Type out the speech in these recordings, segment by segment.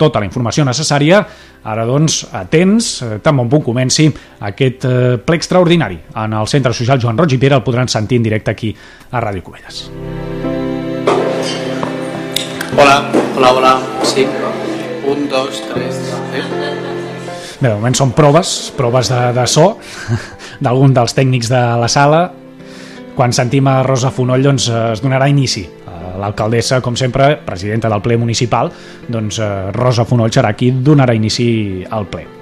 tota la informació necessària. Ara, doncs, atents, eh, tan bon punt comenci aquest eh, ple extraordinari. En el Centre Social Joan Roig i Pere el podran sentir en directe aquí a Ràdio Covelles. Hola, hola, hola, sí. Un, dos, tres, eh? Bé, de moment són proves, proves de, de so d'algun dels tècnics de la sala. Quan sentim a Rosa Fonoll doncs, es donarà inici l'alcaldessa, com sempre, presidenta del ple municipal, doncs eh, Rosa Fonoll serà qui donarà inici al ple.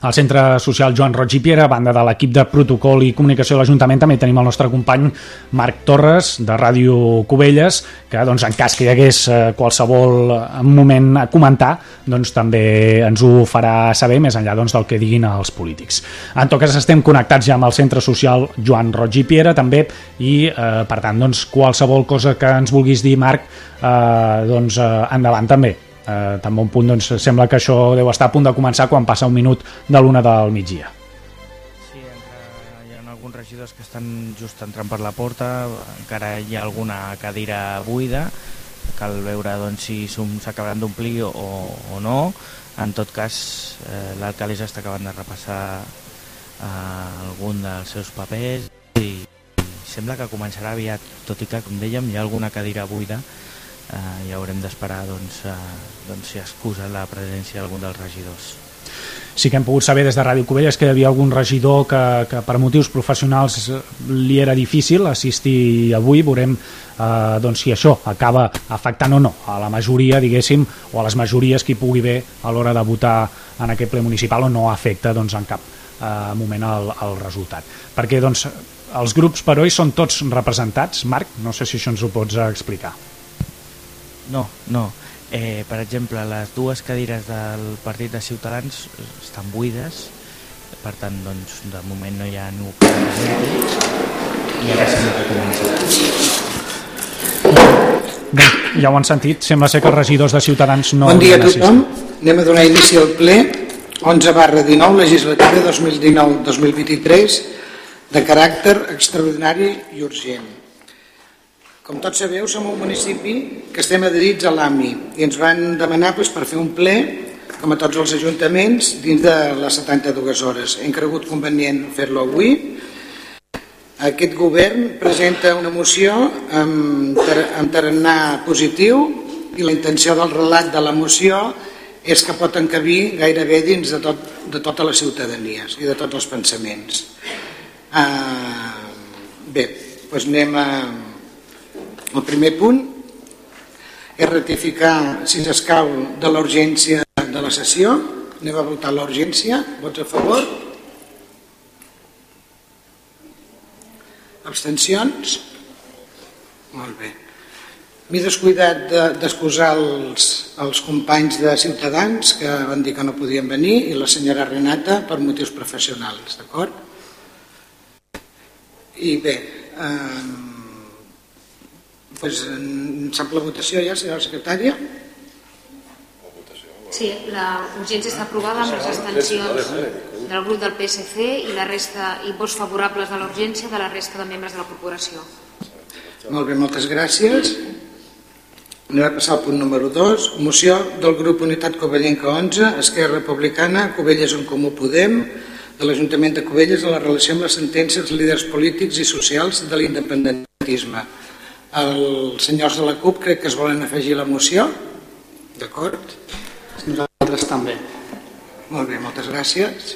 Al Centre Social Joan Roig i Piera, a banda de l'equip de protocol i comunicació de l'Ajuntament, també tenim el nostre company Marc Torres, de Ràdio Cubelles, que doncs, en cas que hi hagués eh, qualsevol moment a comentar, doncs, també ens ho farà saber, més enllà doncs, del que diguin els polítics. En tot cas, estem connectats ja amb el Centre Social Joan Roig i Piera, també, i eh, per tant, doncs, qualsevol cosa que ens vulguis dir, Marc, eh, doncs, eh, endavant també eh, tan bon punt doncs, sembla que això deu estar a punt de començar quan passa un minut de l'una del migdia. Sí, encara hi ha alguns regidors que estan just entrant per la porta encara hi ha alguna cadira buida cal veure doncs, si s'acabaran d'omplir o, o no. En tot cas eh, l'alcaldessa està acabant de repassar eh, algun dels seus papers i, sembla que començarà aviat tot i que com dèiem hi ha alguna cadira buida eh, i haurem d'esperar doncs, eh, doncs, si excusa la presència d'algun dels regidors. Sí que hem pogut saber des de Ràdio Covelles que hi havia algun regidor que, que per motius professionals li era difícil assistir avui, veurem eh, doncs, si això acaba afectant o no a la majoria, diguéssim, o a les majories que hi pugui haver a l'hora de votar en aquest ple municipal o no afecta doncs, en cap eh, moment el, el resultat. Perquè doncs, els grups per oi són tots representats, Marc? No sé si això ens ho pots explicar. No, no. Eh, per exemple, les dues cadires del Partit de Ciutadans estan buides, per tant, doncs, de moment no hi ha ningú que presenti i ara sembla que comença. Doncs, ja ho han sentit, sembla ser que els regidors de Ciutadans no... Bon dia a tothom, anem a donar inici al ple 11 barra 19, legislativa 2019-2023, de caràcter extraordinari i urgent. Com tots sabeu, som un municipi que estem adherits a l'AMI i ens van demanar doncs, per fer un ple, com a tots els ajuntaments, dins de les 72 hores. Hem cregut convenient fer-lo avui. Aquest govern presenta una moció amb, amb tarannà positiu i la intenció del relat de la moció és que pot encabir gairebé dins de, tot, de tota la ciutadania i de tots els pensaments. Uh, bé, doncs anem a, el primer punt és ratificar, si s'escau, de la urgència de la sessió. Anem a votar la urgència. Vots a favor? Abstencions? Molt bé. M'he descuidat d'excusar de, els, els companys de Ciutadans que van dir que no podien venir i la senyora Renata per motius professionals, d'acord? I bé, eh, pues, sap la votació ja, senyora secretària? Sí, la urgència està aprovada amb les abstencions del grup del PSC i la resta i vots favorables de l'urgència de la resta de membres de la corporació. Molt bé, moltes gràcies. Anem a passar al punt número 2. Moció del grup Unitat Covellenca 11, Esquerra Republicana, Covelles en Comú Podem, de l'Ajuntament de Covelles en la relació amb les sentències dels líders polítics i socials de l'independentisme. Els senyors de la CUP crec que es volen afegir la moció. D'acord? Nosaltres també. Molt bé, moltes gràcies.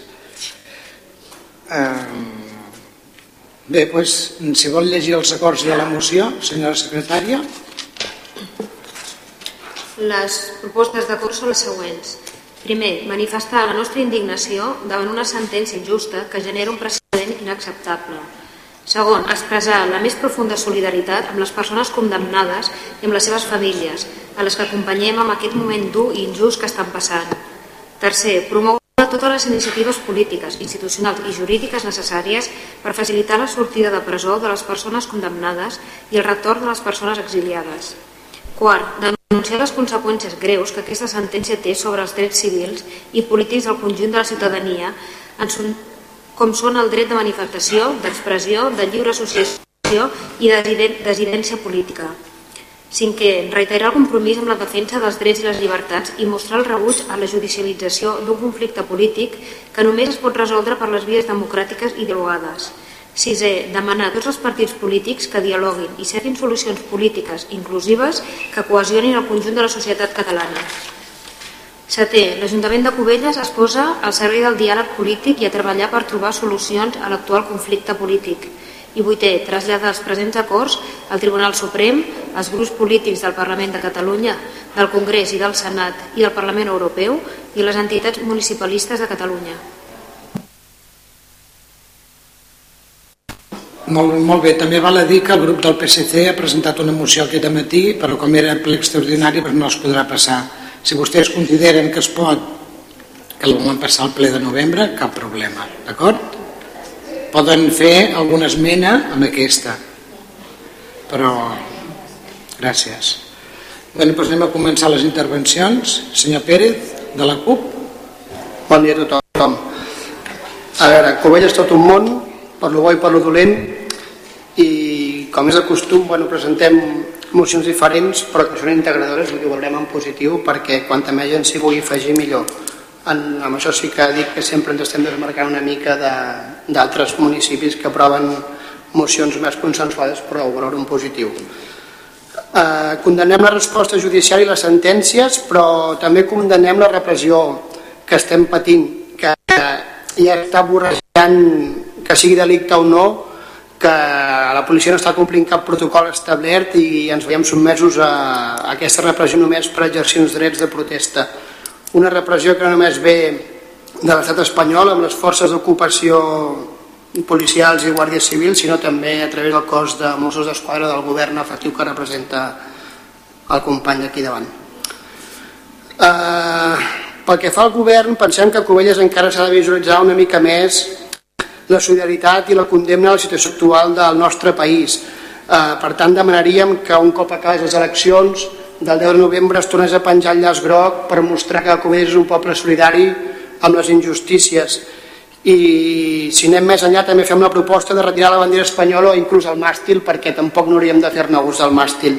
Bé, doncs, si vol llegir els acords de la moció, senyora secretària. Les propostes d'acord són les següents. Primer, manifestar la nostra indignació davant una sentència injusta que genera un precedent inacceptable. Segon, expressar la més profunda solidaritat amb les persones condemnades i amb les seves famílies, a les que acompanyem en aquest moment dur i injust que estan passant. Tercer, promoure totes les iniciatives polítiques, institucionals i jurídiques necessàries per facilitar la sortida de presó de les persones condemnades i el retorn de les persones exiliades. Quart, denunciar les conseqüències greus que aquesta sentència té sobre els drets civils i polítics del conjunt de la ciutadania, com són el dret de manifestació, d'expressió, de lliure associació i de desidència política. Cinquè, reiterar el compromís amb la defensa dels drets i les llibertats i mostrar el rebuig a la judicialització d'un conflicte polític que només es pot resoldre per les vies democràtiques i dialogades. Sisè, demanar a tots els partits polítics que dialoguin i cerquin solucions polítiques inclusives que cohesionin el conjunt de la societat catalana. Setè, l'Ajuntament de Cubelles es posa al servei del diàleg polític i a treballar per trobar solucions a l'actual conflicte polític. I vuitè, traslladar els presents acords al Tribunal Suprem, als grups polítics del Parlament de Catalunya, del Congrés i del Senat i del Parlament Europeu i les entitats municipalistes de Catalunya. Molt, molt bé, també val a dir que el grup del PSC ha presentat una moció aquest matí, però com era ple extraordinari doncs no es podrà passar. Si vostès consideren que es pot, que el volen passar al ple de novembre, cap problema, d'acord? poden fer alguna esmena amb aquesta però gràcies. Bueno, doncs anem a començar les intervencions. Senyor Pérez de la CUP. Bon dia a tothom. A veure, Covella és tot un món per lo bo i per lo dolent i com és de costum bueno, presentem mocions diferents però que són integradores i ho veurem en positiu perquè quanta més gent s'hi vulgui afegir millor en, amb això sí que dic que sempre ens estem desmarcant una mica d'altres municipis que aproven mocions més consensuades però ho en positiu. Eh, condemnem la resposta judicial i les sentències però també condemnem la repressió que estem patint que ja està borrejant que sigui delicte o no que la policia no està complint cap protocol establert i ens veiem sotmesos a, a aquesta repressió només per exercir uns drets de protesta una repressió que no només ve de l'estat espanyol amb les forces d'ocupació policials i guàrdies civils, sinó també a través del cos de Mossos d'Esquadra del govern efectiu que representa el company d'aquí davant. Eh, pel que fa al govern, pensem que Covelles encara s'ha de visualitzar una mica més la solidaritat i la condemna a la situació actual del nostre país. Eh, per tant, demanaríem que un cop acabés les eleccions del 10 de novembre es tornés a penjar el llaç groc per mostrar que Covelles és un poble solidari amb les injustícies i si anem més enllà també fem la proposta de retirar la bandera espanyola o inclús el màstil perquè tampoc no hauríem de fer-ne ús del màstil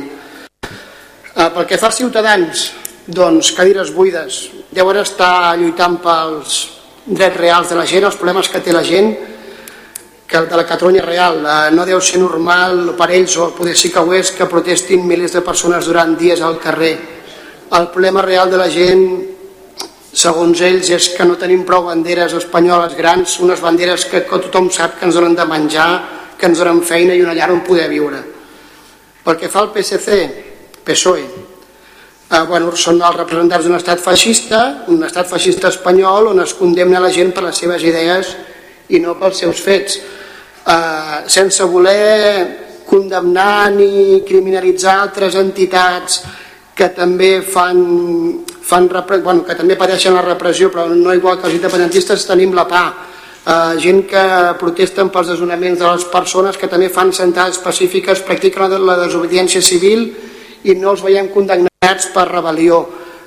eh, pel que fa als ciutadans doncs cadires buides deuen estar lluitant pels drets reals de la gent, els problemes que té la gent que de la Catalunya real eh, no deu ser normal per ells o poder sí que ho és que protestin milers de persones durant dies al carrer. El problema real de la gent segons ells és que no tenim prou banderes espanyoles grans unes banderes que, que tothom sap que ens donen de menjar que ens donen feina i una llar on poder viure. Pel que fa al PSC PSOE eh, bueno, són els representants d'un estat feixista un estat feixista espanyol on es condemna la gent per les seves idees i no pels seus fets eh, sense voler condemnar ni criminalitzar altres entitats que també fan, fan bueno, que també pateixen la repressió però no igual que els independentistes tenim la PA. Eh, gent que protesten pels desonaments de les persones que també fan sentades pacífiques practiquen la, la desobediència civil i no els veiem condemnats per rebel·lió.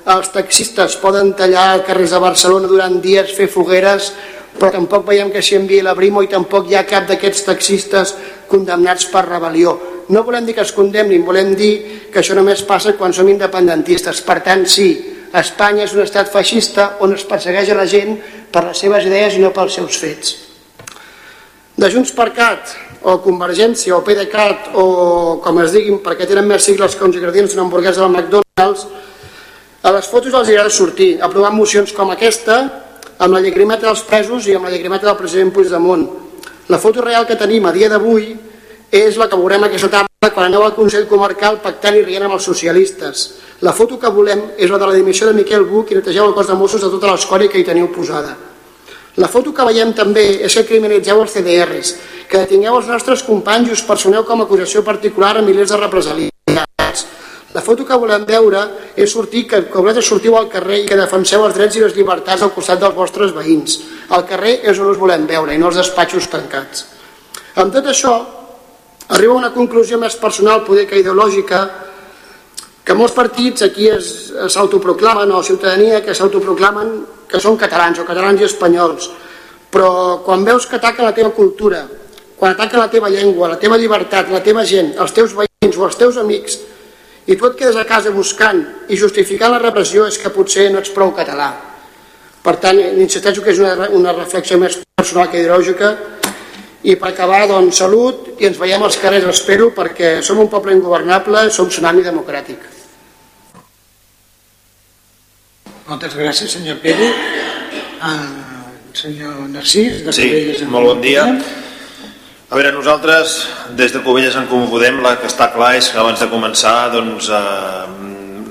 Els taxistes poden tallar carrers de Barcelona durant dies, fer fogueres però tampoc veiem que s'hi enviï la Brimo i tampoc hi ha cap d'aquests taxistes condemnats per rebel·lió. No volem dir que es condemnin, volem dir que això només passa quan som independentistes. Per tant, sí, Espanya és un estat feixista on es persegueix a la gent per les seves idees i no pels seus fets. De Junts per Cat, o Convergència, o PDeCAT, o com es diguin, perquè tenen més sigles que uns ingredients d'una hamburguesa del McDonald's, a les fotos els agrada sortir, aprovant mocions com aquesta, amb la llagrimeta dels presos i amb la llagrimeta del president Puigdemont. La foto real que tenim a dia d'avui és la que veurem aquesta tarda quan aneu al Consell Comarcal pactant i rient amb els socialistes. La foto que volem és la de la dimissió de Miquel Buch i netegeu el cos de Mossos de tota l'escòria que hi teniu posada. La foto que veiem també és que criminalitzeu els CDRs, que detingueu els nostres companys i us personeu com a acusació particular a milers de represaliats. La foto que volem veure és sortir, que, que vosaltres sortiu al carrer i que defenseu els drets i les llibertats al costat dels vostres veïns. Al carrer és on us volem veure i no els despatxos tancats. Amb tot això, arriba a una conclusió més personal, poder que ideològica, que molts partits aquí s'autoproclamen, o ciutadania que s'autoproclamen que són catalans o catalans i espanyols, però quan veus que ataquen la teva cultura, quan ataquen la teva llengua, la teva llibertat, la teva gent, els teus veïns o els teus amics, i tu et quedes a casa buscant i justificant la repressió és que potser no ets prou català. Per tant, insisteixo que és una, una reflexió més personal que ideològica i per acabar, doncs, salut i ens veiem als carrers, espero, perquè som un poble ingovernable, som tsunami democràtic. Moltes gràcies, senyor Pere. Uh, senyor Narcís, de sí, molt bon dia. A veure, nosaltres, des de Covelles en Comú Podem, la que està clar és que abans de començar, doncs, eh,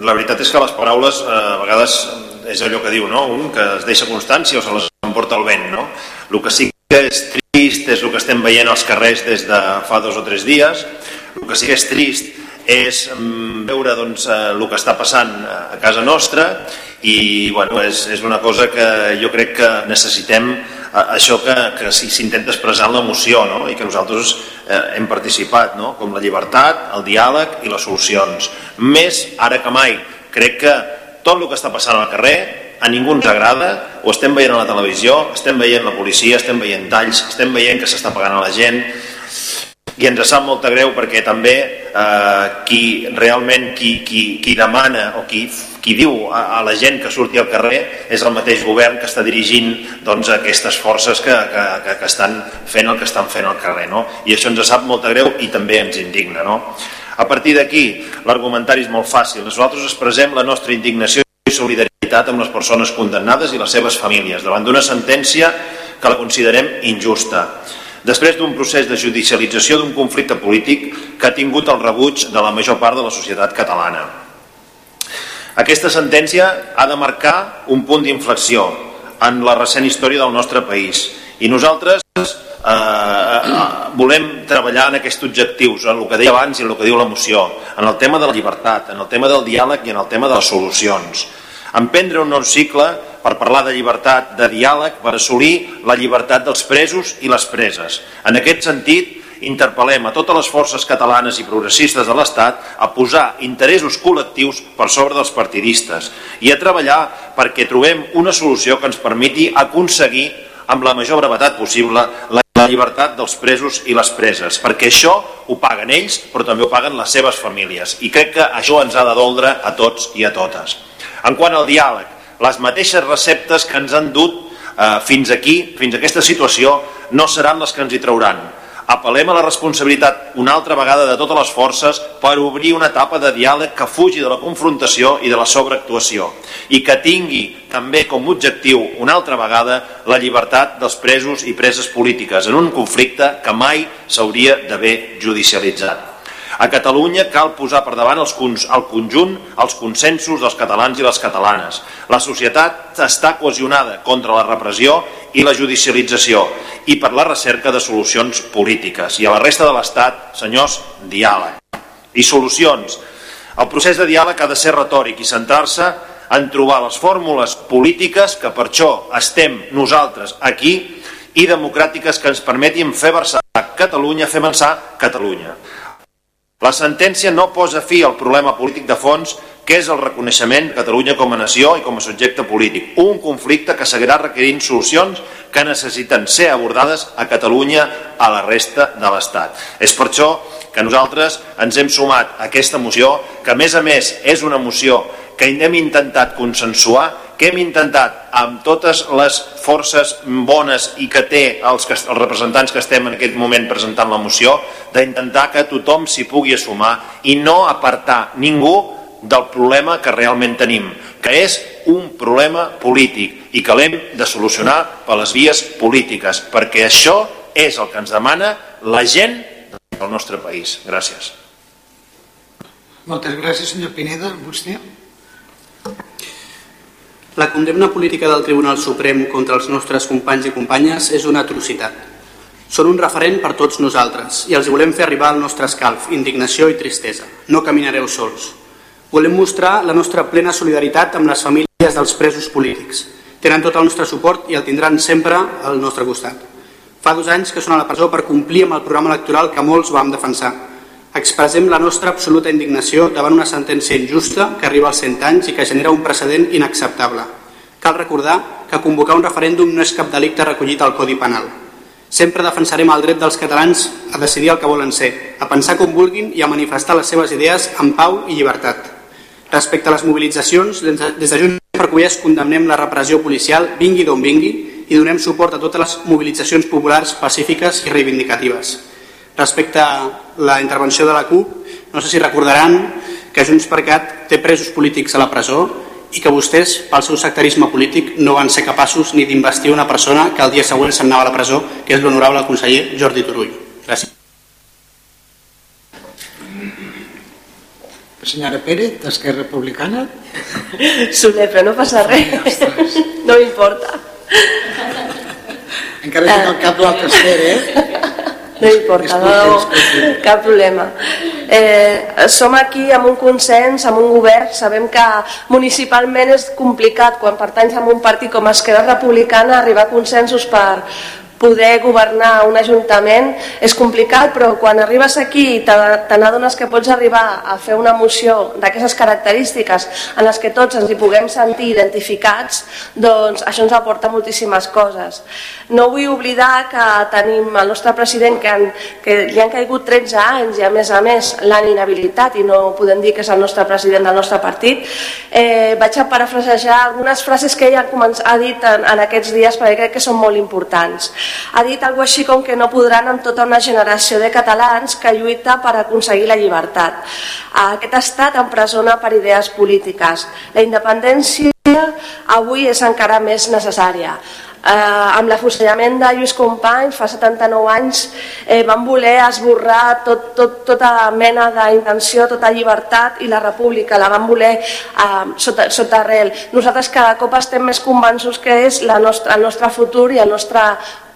la veritat és que les paraules eh, a vegades és allò que diu, no? Un que es deixa constància o se les emporta el vent, no? El que sí que és trist és el que estem veient als carrers des de fa dos o tres dies, el que sí que és trist és mm, veure doncs, eh, el que està passant a casa nostra i bueno, és, és una cosa que jo crec que necessitem eh, això que, que s'intenta expressar en l'emoció no? i que nosaltres eh, hem participat, no? com la llibertat, el diàleg i les solucions. Més ara que mai, crec que tot el que està passant al carrer a ningú ens agrada, ho estem veient a la televisió, estem veient la policia, estem veient talls, estem veient que s'està pagant a la gent, i ens sap molta greu perquè també eh, qui realment qui, qui, qui demana o qui, qui diu a, a la gent que surti al carrer és el mateix govern que està dirigint doncs, aquestes forces que, que, que, que estan fent el que estan fent al carrer no? i això ens sap molta greu i també ens indigna no? a partir d'aquí l'argumentari és molt fàcil nosaltres expressem la nostra indignació i solidaritat amb les persones condemnades i les seves famílies davant d'una sentència que la considerem injusta després d'un procés de judicialització d'un conflicte polític que ha tingut el rebuig de la major part de la societat catalana. Aquesta sentència ha de marcar un punt d'inflexió en la recent història del nostre país i nosaltres eh, eh, volem treballar en aquests objectius, en el que deia abans i en el que diu la moció, en el tema de la llibertat, en el tema del diàleg i en el tema de les solucions. Emprendre un nou cicle per parlar de llibertat, de diàleg, per assolir la llibertat dels presos i les preses. En aquest sentit, interpel·lem a totes les forces catalanes i progressistes de l'Estat a posar interessos col·lectius per sobre dels partidistes i a treballar perquè trobem una solució que ens permeti aconseguir amb la major brevetat possible la llibertat dels presos i les preses, perquè això ho paguen ells, però també ho paguen les seves famílies. I crec que això ens ha de doldre a tots i a totes. En quant al diàleg, les mateixes receptes que ens han dut eh, fins aquí, fins a aquesta situació, no seran les que ens hi trauran. Apel·lem a la responsabilitat una altra vegada de totes les forces per obrir una etapa de diàleg que fugi de la confrontació i de la sobreactuació i que tingui també com objectiu una altra vegada la llibertat dels presos i preses polítiques en un conflicte que mai s'hauria d'haver judicialitzat. A Catalunya cal posar per davant els, el conjunt, els consensos dels catalans i les catalanes. La societat està cohesionada contra la repressió i la judicialització i per la recerca de solucions polítiques. I a la resta de l'Estat, senyors, diàleg. I solucions. El procés de diàleg ha de ser retòric i centrar-se en trobar les fórmules polítiques que per això estem nosaltres aquí i democràtiques que ens permetin fer versar Catalunya, fer avançar Catalunya. La sentència no posa fi al problema polític de fons que és el reconeixement de Catalunya com a nació i com a subjecte polític. Un conflicte que seguirà requerint solucions que necessiten ser abordades a Catalunya a la resta de l'Estat. És per això que nosaltres ens hem sumat a aquesta moció, que a més a més és una moció que hem intentat consensuar que hem intentat amb totes les forces bones i que té els, que, els representants que estem en aquest moment presentant la moció, d'intentar que tothom s'hi pugui assumar i no apartar ningú del problema que realment tenim, que és un problema polític i que l'hem de solucionar per les vies polítiques, perquè això és el que ens demana la gent del nostre país. Gràcies. Moltes gràcies, senyor Pineda. Vostè? La condemna política del Tribunal Suprem contra els nostres companys i companyes és una atrocitat. Són un referent per tots nosaltres i els volem fer arribar el nostre escalf, indignació i tristesa. No caminareu sols. Volem mostrar la nostra plena solidaritat amb les famílies dels presos polítics. Tenen tot el nostre suport i el tindran sempre al nostre costat. Fa dos anys que són a la presó per complir amb el programa electoral que molts vam defensar. Expressem la nostra absoluta indignació davant una sentència injusta que arriba als 100 anys i que genera un precedent inacceptable. Cal recordar que convocar un referèndum no és cap delicte recollit al Codi Penal. Sempre defensarem el dret dels catalans a decidir el que volen ser, a pensar com vulguin i a manifestar les seves idees en pau i llibertat. Respecte a les mobilitzacions, des de Junts per Cullers condemnem la repressió policial, vingui d'on vingui, i donem suport a totes les mobilitzacions populars pacífiques i reivindicatives. Respecte a la intervenció de la CUP, no sé si recordaran que Junts per Cat té presos polítics a la presó i que vostès, pel seu sectarisme polític, no van ser capaços ni d'investir una persona que el dia següent se'n a la presó, que és l'honorable conseller Jordi Turull. Gràcies. Senyora Pérez, d'Esquerra Republicana. Soler, però no passa res. No m'importa. Encara tinc el cap l'altre esfer, eh? No importa, no, cap problema. Eh, som aquí amb un consens, amb un govern, sabem que municipalment és complicat quan pertanys a un partit com Esquerra Republicana arribar a consensos per, poder governar un ajuntament és complicat, però quan arribes aquí i te n'adones que pots arribar a fer una moció d'aquestes característiques en les que tots ens hi puguem sentir identificats, doncs això ens aporta moltíssimes coses. No vull oblidar que tenim el nostre president que, han, que li han caigut 13 anys i a més a més l'han inhabilitat i no podem dir que és el nostre president del nostre partit. Eh, vaig a parafrasejar algunes frases que ell ha, ha dit en, en aquests dies perquè crec que són molt importants ha dit alguna així com que no podran amb tota una generació de catalans que lluita per aconseguir la llibertat. Aquest estat empresona per idees polítiques. La independència avui és encara més necessària eh, amb l'afusellament de Lluís Companys fa 79 anys eh, van voler esborrar tot, tot, tota mena d'intenció, tota llibertat i la república la van voler eh, sota, sota arrel. Nosaltres cada cop estem més convençuts que és la nostra, el nostre futur i el nostre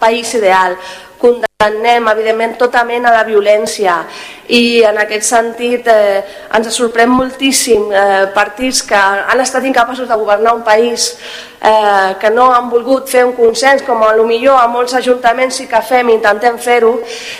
país ideal condemnem evidentment tota mena de violència. I en aquest sentit eh, ens sorprèn moltíssim eh, partits que han estat incapaços de governar un país eh, que no han volgut fer un consens com a lo millor a molts ajuntaments sí que fem intentem fer-ho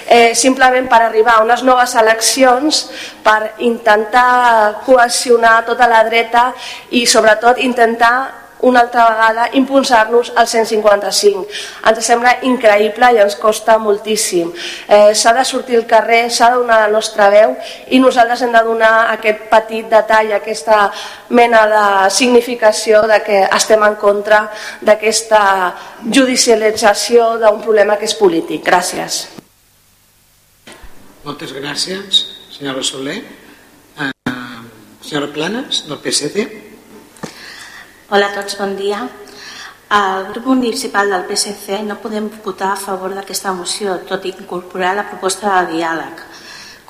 eh, simplement per arribar a unes noves eleccions per intentar cohesionar tota la dreta i sobretot intentar una altra vegada impulsar-nos al 155. Ens sembla increïble i ens costa moltíssim. Eh, s'ha de sortir al carrer, s'ha de donar la nostra veu i nosaltres hem de donar aquest petit detall, aquesta mena de significació de que estem en contra d'aquesta judicialització d'un problema que és polític. Gràcies. Moltes gràcies, senyora Soler. Uh, senyora Planes, del PSC. Hola a tots, bon dia. El grup municipal del PSC no podem votar a favor d'aquesta moció, tot i incorporar la proposta de diàleg.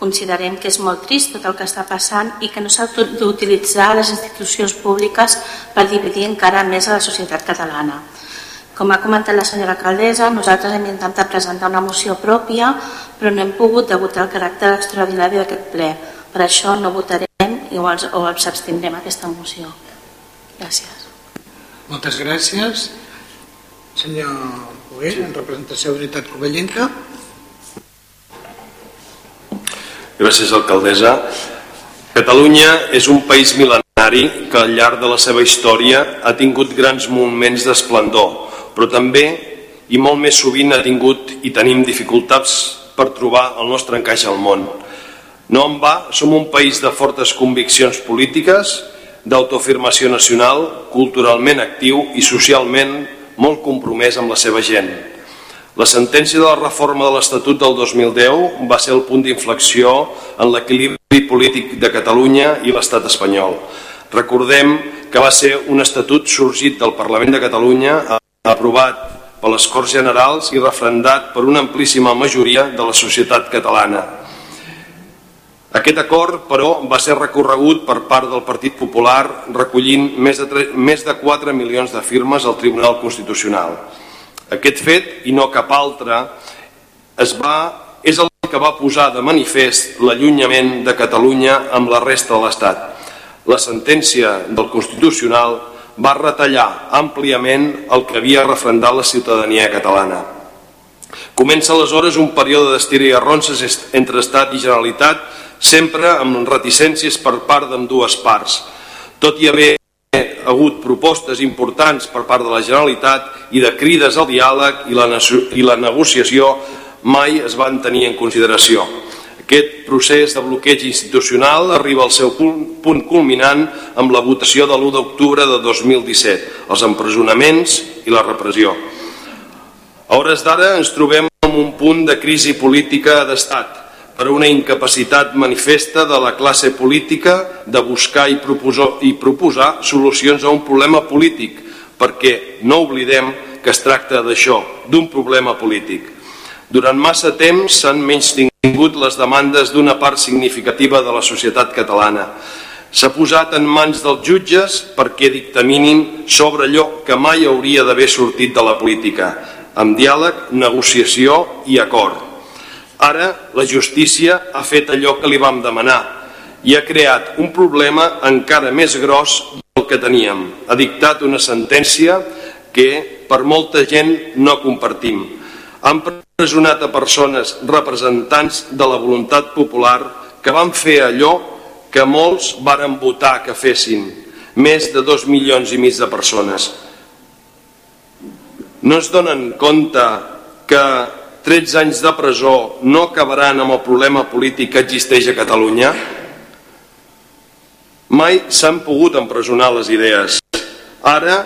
Considerem que és molt trist tot el que està passant i que no s'ha d'utilitzar les institucions públiques per dividir encara més a la societat catalana. Com ha comentat la senyora alcaldessa, nosaltres hem intentat presentar una moció pròpia, però no hem pogut debutar el caràcter extraordinari d'aquest ple. Per això no votarem o ens abstindrem aquesta moció. Gràcies. Moltes gràcies. Senyor Huguet, en representació d'Unitat Covellenca. Gràcies, alcaldessa. Catalunya és un país mil·lenari que al llarg de la seva història ha tingut grans moments d'esplendor, però també i molt més sovint ha tingut i tenim dificultats per trobar el nostre encaix al món. No en va, som un país de fortes conviccions polítiques d'autoafirmació nacional, culturalment actiu i socialment molt compromès amb la seva gent. La sentència de la reforma de l'Estatut del 2010 va ser el punt d'inflexió en l'equilibri polític de Catalunya i l'estat espanyol. Recordem que va ser un estatut sorgit del Parlament de Catalunya aprovat per les Corts Generals i refrendat per una amplíssima majoria de la societat catalana. Aquest acord, però, va ser recorregut per part del Partit Popular recollint més de, 3, més de 4 milions de firmes al Tribunal Constitucional. Aquest fet, i no cap altre, es va, és el que va posar de manifest l'allunyament de Catalunya amb la resta de l'Estat. La sentència del Constitucional va retallar àmpliament el que havia refrendat la ciutadania catalana. Comença aleshores un període d'estira i arronses entre Estat i Generalitat, sempre amb reticències per part d'ambdues parts. Tot i haver hagut propostes importants per part de la Generalitat i de crides al diàleg i la, i la negociació mai es van tenir en consideració. Aquest procés de bloqueig institucional arriba al seu punt, punt culminant amb la votació de l'1 d'octubre de 2017, els empresonaments i la repressió. A hores d'ara ens trobem en un punt de crisi política d'estat per una incapacitat manifesta de la classe política de buscar i proposar, i proposar solucions a un problema polític, perquè no oblidem que es tracta d'això, d'un problema polític. Durant massa temps s'han menys tingut les demandes d'una part significativa de la societat catalana. S'ha posat en mans dels jutges perquè dictaminin sobre allò que mai hauria d'haver sortit de la política, amb diàleg, negociació i acord Ara la justícia ha fet allò que li vam demanar i ha creat un problema encara més gros del que teníem. Ha dictat una sentència que per molta gent no compartim. Han presonat a persones representants de la voluntat popular que van fer allò que molts varen votar que fessin, més de dos milions i mig de persones. No es donen compte que 13 anys de presó no acabaran amb el problema polític que existeix a Catalunya? Mai s'han pogut empresonar les idees. Ara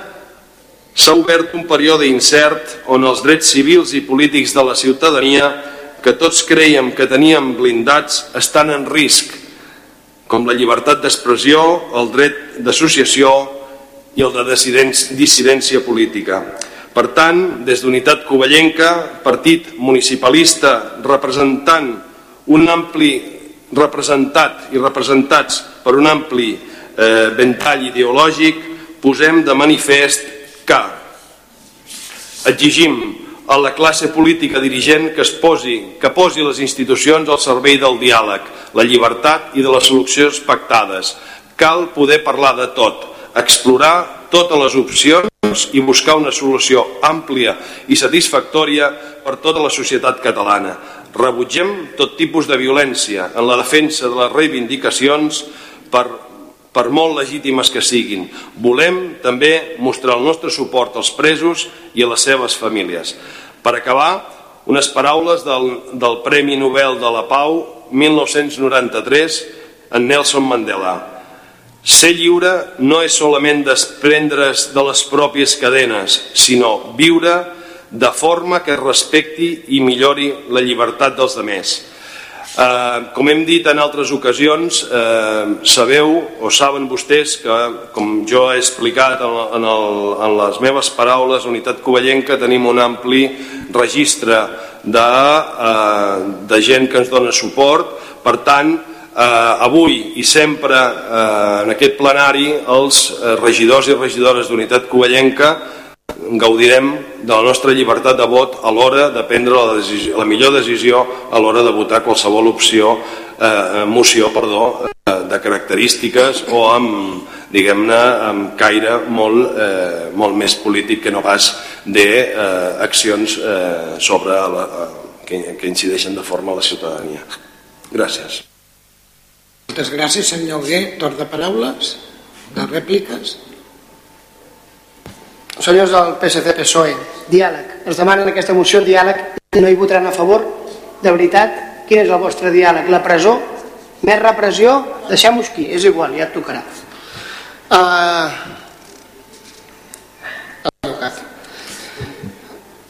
s'ha obert un període incert on els drets civils i polítics de la ciutadania que tots creiem que teníem blindats estan en risc, com la llibertat d'expressió, el dret d'associació i el de dissidència política. Per tant, des d'Unitat Covellenca, partit municipalista representant un ampli representat i representats per un ampli eh, ventall ideològic, posem de manifest que exigim a la classe política dirigent que es posi, que posi les institucions al servei del diàleg, la llibertat i de les solucions pactades. Cal poder parlar de tot, explorar totes les opcions i buscar una solució àmplia i satisfactòria per tota la societat catalana. Rebutgem tot tipus de violència en la defensa de les reivindicacions per, per molt legítimes que siguin. Volem també mostrar el nostre suport als presos i a les seves famílies. Per acabar, unes paraules del, del Premi Nobel de la Pau 1993 en Nelson Mandela ser lliure no és solament desprendre's de les pròpies cadenes, sinó viure de forma que respecti i millori la llibertat dels demés. Eh, com hem dit en altres ocasions, eh, sabeu o saben vostès que, com jo he explicat en, en, el, en les meves paraules, Unitat Covellenca tenim un ampli registre de, eh, de gent que ens dona suport, per tant, eh, avui i sempre eh, en aquest plenari els eh, regidors i regidores d'Unitat Covellenca gaudirem de la nostra llibertat de vot a l'hora de prendre la, decisió, la millor decisió a l'hora de votar qualsevol opció, eh, moció perdó, eh, de característiques o amb diguem-ne, amb caire molt, eh, molt més polític que no pas d'accions eh, eh, sobre la, eh, que, que incideixen de forma a la ciutadania. Gràcies. Moltes gràcies, senyor Alguer. Torn de paraules, de rèpliques. Senyors del PSC-PSOE, diàleg. Ens demanen aquesta moció diàleg no hi votaran a favor. De veritat, quin és el vostre diàleg? La presó? Més repressió? Deixem-ho aquí, és igual, ja et tocarà. Uh,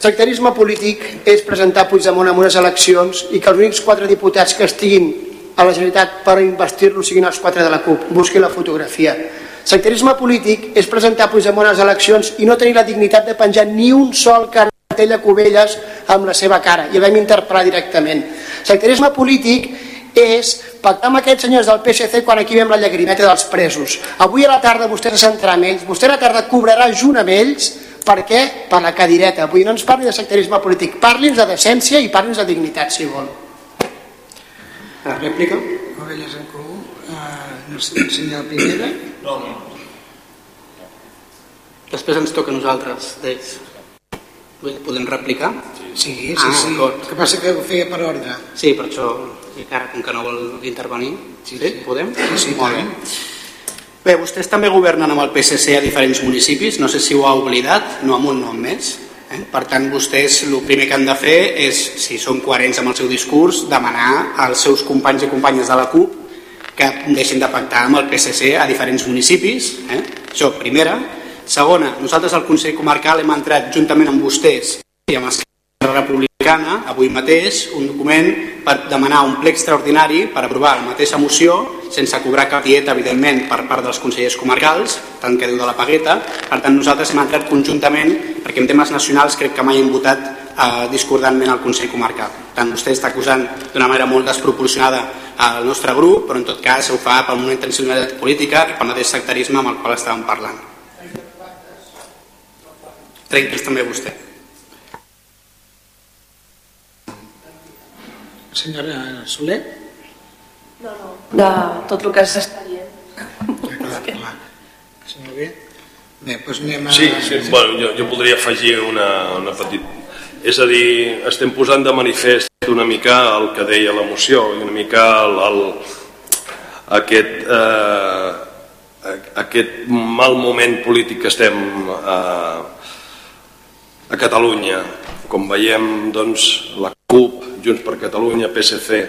sectarisme polític és presentar Puigdemont en unes eleccions i que els únics quatre diputats que estiguin a la Generalitat per investir-lo siguin els quatre de la CUP. Busqui la fotografia. Sectarisme polític és presentar Puigdemont a les eleccions i no tenir la dignitat de penjar ni un sol cartell a Cubelles amb la seva cara i vam interpretar directament. Sectarisme polític és pactar amb aquests senyors del PSC quan aquí veiem la llagrimeta dels presos. Avui a la tarda vostè se centrarà amb ells, vostè a la tarda cobrarà junt amb ells per què? Per la cadireta. Avui no ens parli de sectarisme polític, parli'ns de decència i parli'ns de dignitat, si vol. Rèplica? Covelles en Comú. Uh, el senyor Pineda. No, no. Després ens toca a nosaltres, d'ells. Podem replicar? Sí, sí, Ah, sí. El que passa que ho feia per ordre. Sí, per això, encara com que no vol intervenir. Sí, sí. Podem? Sí, sí, Molt bé. Bé, vostès també governen amb el PSC a diferents municipis, no sé si ho ha oblidat, no amb un nom més. Eh? Per tant, vostès el primer que han de fer és, si són coherents amb el seu discurs, demanar als seus companys i companyes de la CUP que deixin de pactar amb el PSC a diferents municipis. Eh? Això, primera. Segona, nosaltres al Consell Comarcal hem entrat juntament amb vostès i amb Esquerra Republicana, avui mateix, un document per demanar un ple extraordinari per aprovar la mateixa moció, sense cobrar cap dieta, evidentment, per part dels consellers comarcals, tant que diu de la pagueta. Per tant, nosaltres hem entrat conjuntament, perquè en temes nacionals crec que mai hem votat eh, discordantment al Consell Comarcal. Tant, vostè està acusant d'una manera molt desproporcionada al nostre grup, però en tot cas ho fa per una intencionalitat política i pel mateix sectarisme amb el qual estàvem parlant. Trenquis també vostè. Senyora Soler. No, no. De tot el que s'està dient. Clar, clar. Senyor bé? Bé, doncs anem a... Sí, sí bueno, jo, jo voldria afegir una, una petita... És a dir, estem posant de manifest una mica el que deia la moció i una mica el, el, aquest, eh, aquest mal moment polític que estem eh, a Catalunya. Com veiem, doncs, la CUP, Junts per Catalunya, PSC,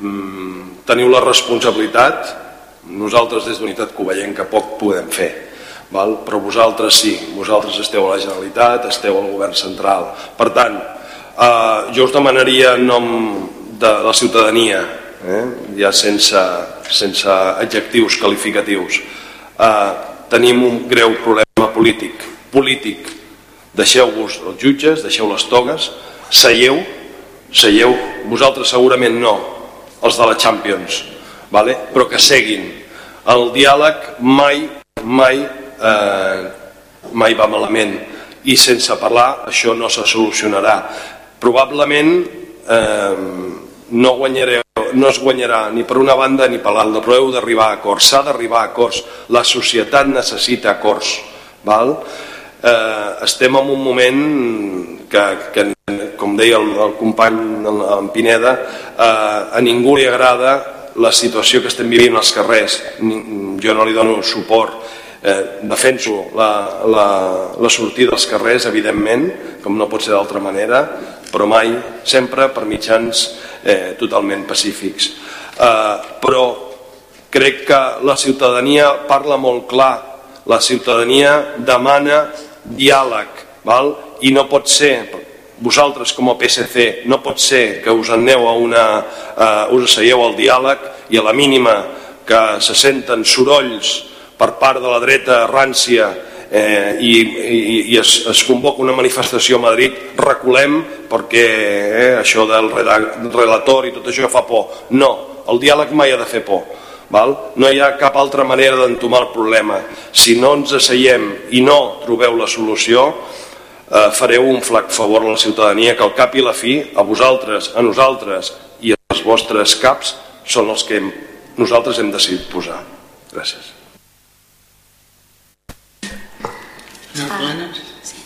mm, teniu la responsabilitat, nosaltres des d'Unitat Covellenca poc podem fer, val? però vosaltres sí, vosaltres esteu a la Generalitat, esteu al govern central. Per tant, eh, jo us demanaria en nom de la ciutadania, eh, ja sense, sense adjectius qualificatius, eh, tenim un greu problema polític, polític. Deixeu-vos els jutges, deixeu les togues, seieu, seieu, vosaltres segurament no, els de la Champions, vale? però que seguin. El diàleg mai, mai, eh, mai va malament i sense parlar això no se solucionarà. Probablement eh, no, guanyareu, no es guanyarà ni per una banda ni per l'altra, però heu d'arribar a acords, s'ha d'arribar a acords, la societat necessita acords. Val? Eh, estem en un moment que, que com deia el, el company en Pineda, eh, a ningú li agrada la situació que estem vivint als carrers. Jo no li dono suport, eh, defenso la, la, la sortida als carrers, evidentment, com no pot ser d'altra manera, però mai, sempre per mitjans eh, totalment pacífics. Eh, però crec que la ciutadania parla molt clar, la ciutadania demana diàleg, val? i no pot ser, vosaltres com a PSC, no pot ser que us aneu a una, uh, us asseieu al diàleg i a la mínima que se senten sorolls per part de la dreta rància eh, i, i, i es, es convoca una manifestació a Madrid, reculem perquè eh, això del relator i tot això fa por. No, el diàleg mai ha de fer por. Val? No hi ha cap altra manera d'entomar el problema. Si no ens asseiem i no trobeu la solució, eh, fareu un flac favor a la ciutadania que al cap i la fi, a vosaltres, a nosaltres i als vostres caps són els que hem, nosaltres hem decidit posar. Gràcies. Ah, sí.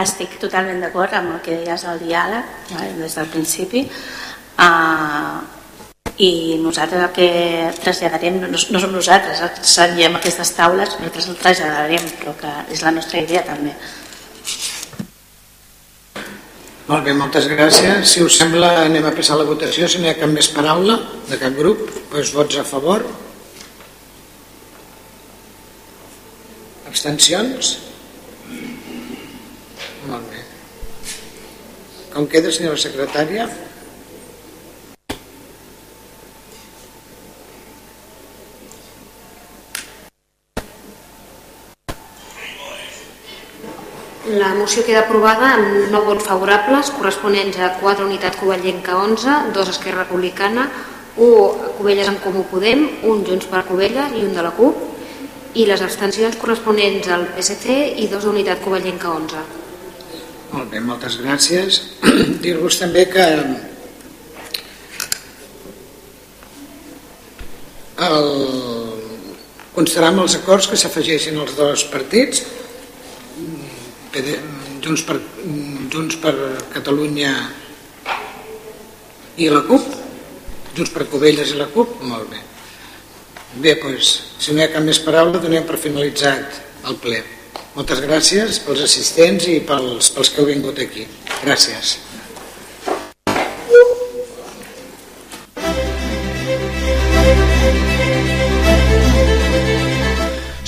Estic totalment d'acord amb el que deies del diàleg vale, des del principi uh, i nosaltres el que traslladarem no, no som nosaltres els que seiem aquestes taules nosaltres el traslladarem però que és la nostra idea també Molt bé, moltes gràcies. Si us sembla, anem a passar la votació. Si no hi ha cap més paraula de cap grup, doncs vots a favor. Abstencions? Molt bé. Com queda, senyora secretària? La moció queda aprovada amb 9 vots favorables, corresponents a 4 unitat Covellenca 11, 2 Esquerra Republicana, 1 Covelles en Comú Podem, 1 Junts per Covelles i un de la CUP, i les abstencions corresponents al PSC i 2 unitat Covellenca 11. Molt bé, moltes gràcies. Dir-vos també que el, considerar els acords que s'afegeixin els dos partits Junts, per, Junts per Catalunya i la CUP Junts per Covelles i la CUP molt bé. Bé, doncs, si no hi ha cap més paraula donem per finalitzat el ple. Moltes gràcies pels assistents i pels, pels que heu vingut aquí. Gràcies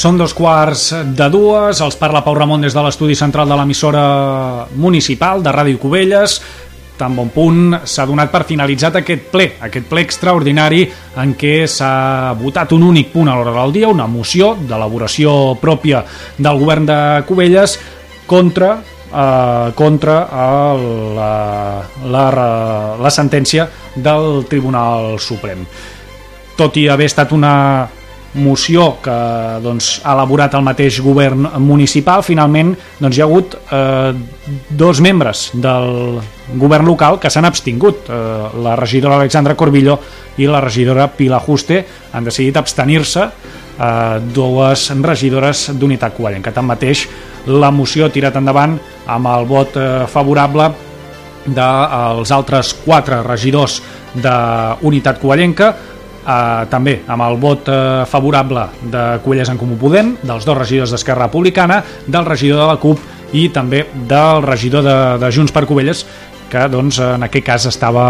Són dos quarts de dues, els parla Pau Ramon des de l'estudi central de l'emissora municipal de Ràdio Cubelles. Tan bon punt s'ha donat per finalitzat aquest ple, aquest ple extraordinari en què s'ha votat un únic punt a l'hora del dia, una moció d'elaboració pròpia del govern de Cubelles contra eh, contra el, la, la, la sentència del Tribunal Suprem. Tot i haver estat una moció que doncs, ha elaborat el mateix govern municipal, finalment doncs, hi ha hagut eh, dos membres del govern local que s'han abstingut. Eh, la regidora Alexandra Corbillo i la regidora Pilar Juste han decidit abstenir-se eh, dues regidores d'Unitat Covellenca. Tanmateix, la moció ha tirat endavant amb el vot eh, favorable dels altres quatre regidors d'Unitat Covellenca, eh, també amb el vot eh, favorable de Covelles en Comú Podem, dels dos regidors d'Esquerra Republicana, del regidor de la CUP i també del regidor de, de Junts per Covelles, que doncs, en aquest cas estava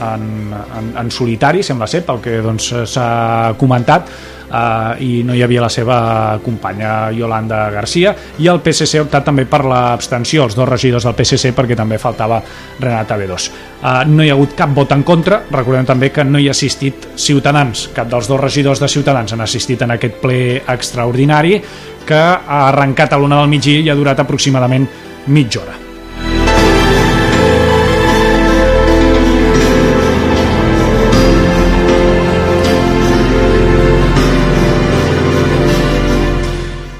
en, en, en solitari, sembla ser, pel que doncs, s'ha doncs, comentat, eh, i no hi havia la seva companya Yolanda Garcia. I el PSC ha optat també per l'abstenció els dos regidors del PSC perquè també faltava Renata B2 eh, no hi ha hagut cap vot en contra. Recordem també que no hi ha assistit Ciutadans. Cap dels dos regidors de Ciutadans han assistit en aquest ple extraordinari que ha arrencat a l'una del migdia i ha durat aproximadament mitja hora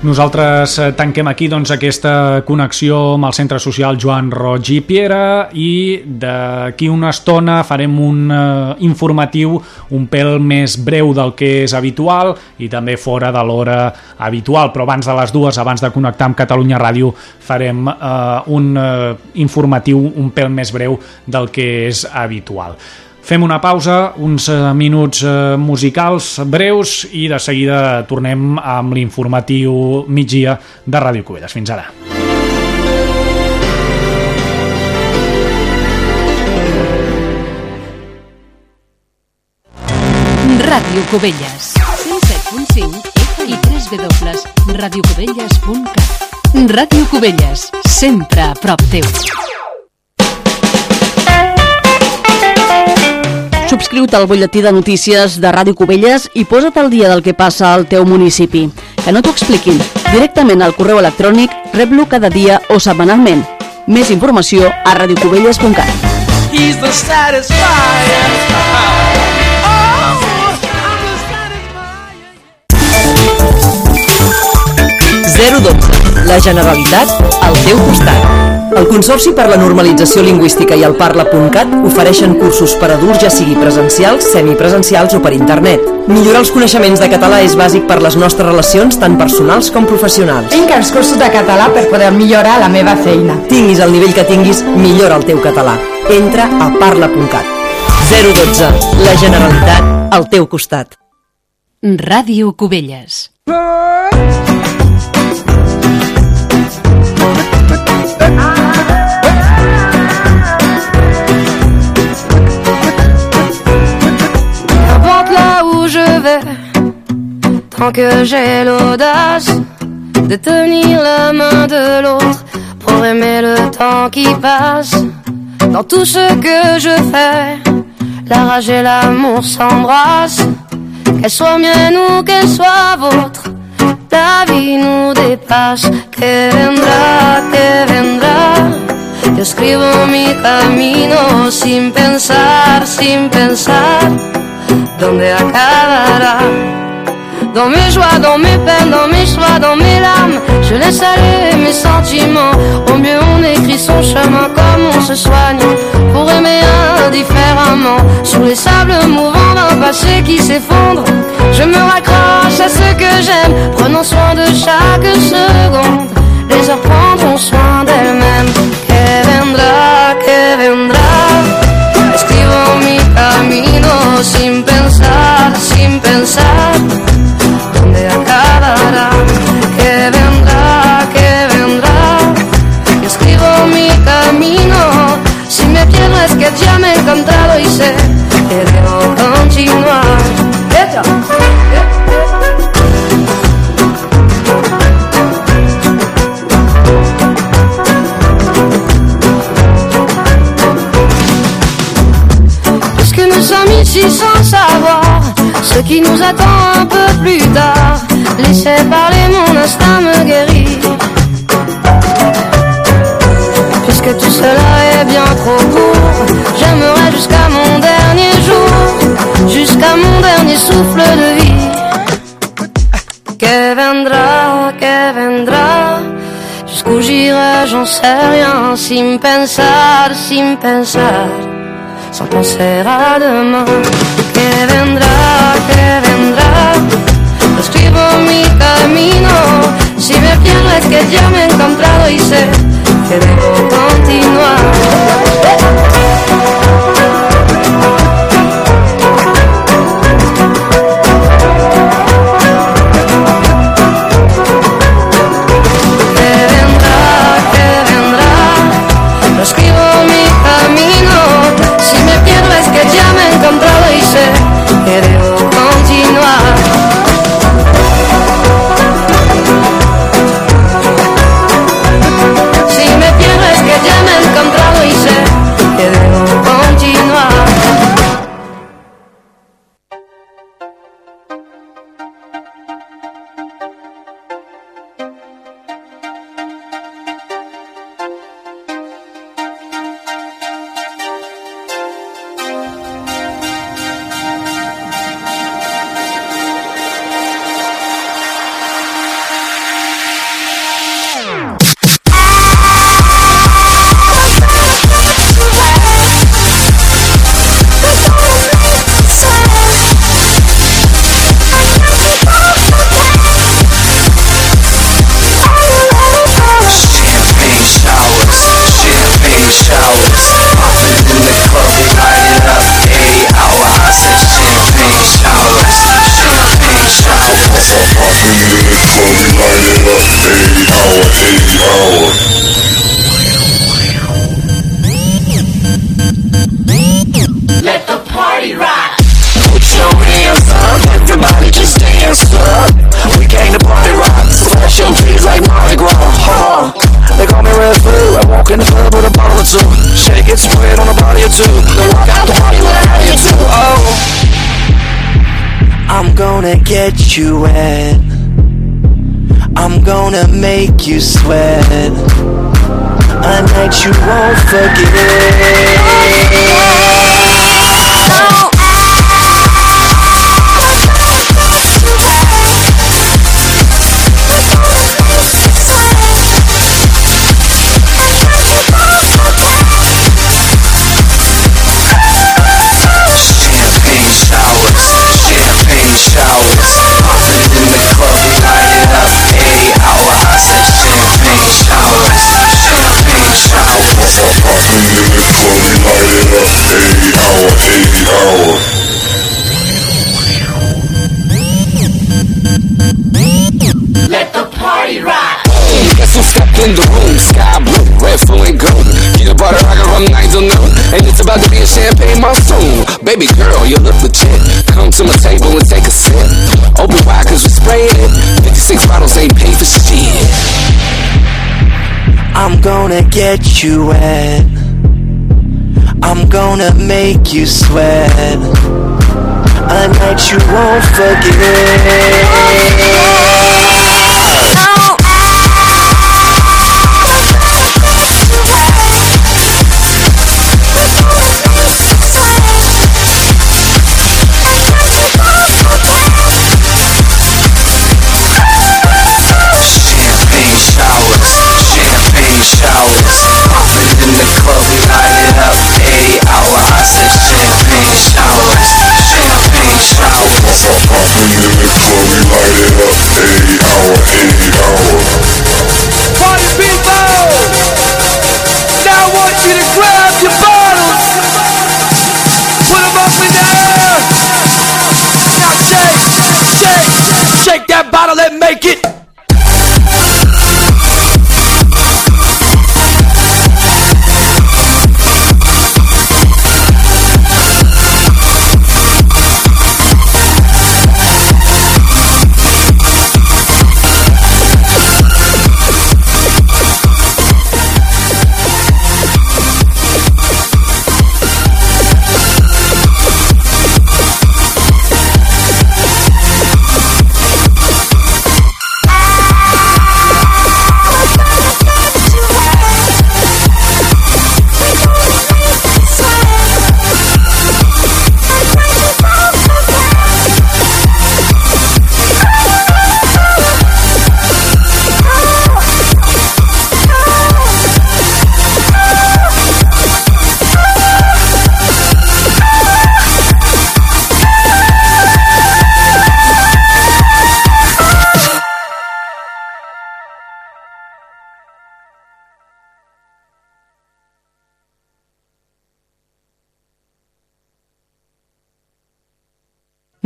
Nosaltres eh, tanquem aquí doncs, aquesta connexió amb el Centre Social Joan Roig i Piera i d'aquí una estona farem un uh, informatiu un pèl més breu del que és habitual i també fora de l'hora habitual, però abans de les dues, abans de connectar amb Catalunya Ràdio, farem uh, un uh, informatiu un pèl més breu del que és habitual. Fem una pausa, uns eh, minuts eh, musicals breus i de seguida tornem amb l'informatiu migdia de Ràdio Covelles. Fins ara. Ràdio Covelles 107.5 i www.radiocovelles.cat Ràdio Covelles, sempre a prop teu. Subscriu-te al butlletí de notícies de Ràdio Cubelles i posa't al dia del que passa al teu municipi. Que no t'ho expliquin. Directament al correu electrònic rep-lo cada dia o setmanalment. Més informació a radiocubelles.cat. He's the satisfier. Oh, La Generalitat al teu costat. El Consorci per la Normalització Lingüística i el Parla.cat ofereixen cursos per adults ja sigui presencials, semipresencials o per internet. Millorar els coneixements de català és bàsic per les nostres relacions tant personals com professionals. Tinc els cursos de català per poder millorar la meva feina. Tinguis el nivell que tinguis, millora el teu català. Entra a Parla.cat. 012. La Generalitat al teu costat. Ràdio Cubelles. Tant que j'ai l'audace de tenir la main de l'autre pour aimer le temps qui passe. Dans tout ce que je fais, la rage et l'amour s'embrassent. Qu'elle soit mienne ou qu'elle soit vôtre, vie nous dépasse. Que vendrá, que vendrá. Yo escribo mi camino sin pensar, sin pensar dónde acabará Dans mes joies, dans mes peines, dans mes choix, dans mes larmes, je laisse aller mes sentiments. Au mieux, on écrit son chemin comme on se soigne pour aimer indifféremment. Sur les sables mouvants d'un passé qui s'effondre, je me raccroche à ce que j'aime, prenant soin de chaque seconde. Qui nous attend un peu plus tard, laissez parler mon instinct me guérit. Puisque tout cela est bien trop court, j'aimerais jusqu'à mon dernier jour, jusqu'à mon dernier souffle de vie. Que vendrá, que vendrá, jusqu'où j'irai, j'en sais rien, sin pensar, sin pensar sans penser à demain. Que vendrá, que vendrá, escribo mi camino. Si me pierdo es que ya me he encontrado y sé que debo continuar. Que vendrá, que lo escribo mi camino. Si me pierdo es que ya me he encontrado y sé party rock. Put your hands up, everybody just dance up. We came to party rock, flash your trees like Mardi Gras. Huh. They call me Red Food. I walk in the club with a bottle or two. Shake it, spread on a body or two. Then walk out the party with a body or two. Oh. I'm gonna get you wet. I'm gonna make you sweat. A night you won't forget. Oh. Baby girl, you look legit. Come to my table and take a sip. Open wide cause we spraying it. 56 bottles ain't paid for shit. I'm gonna get you wet. I'm gonna make you sweat. A night you won't forget.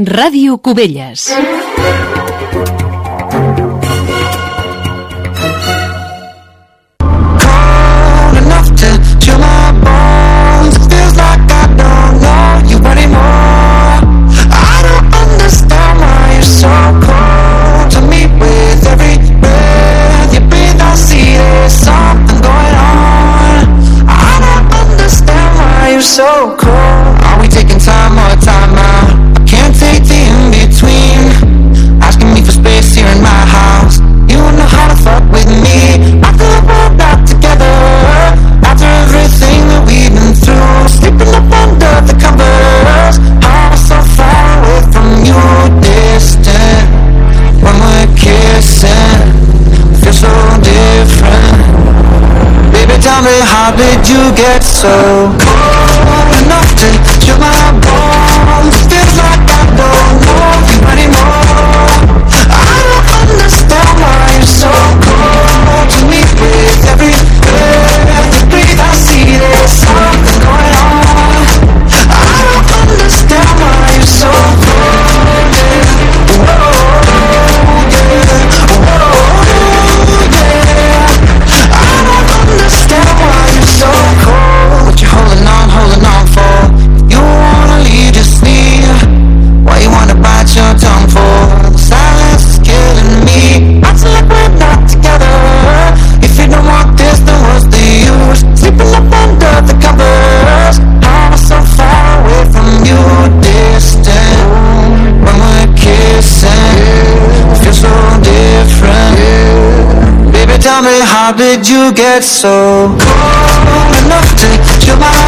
Ràdio Cubelles. So tell me how did you get so cold enough to chill my bones?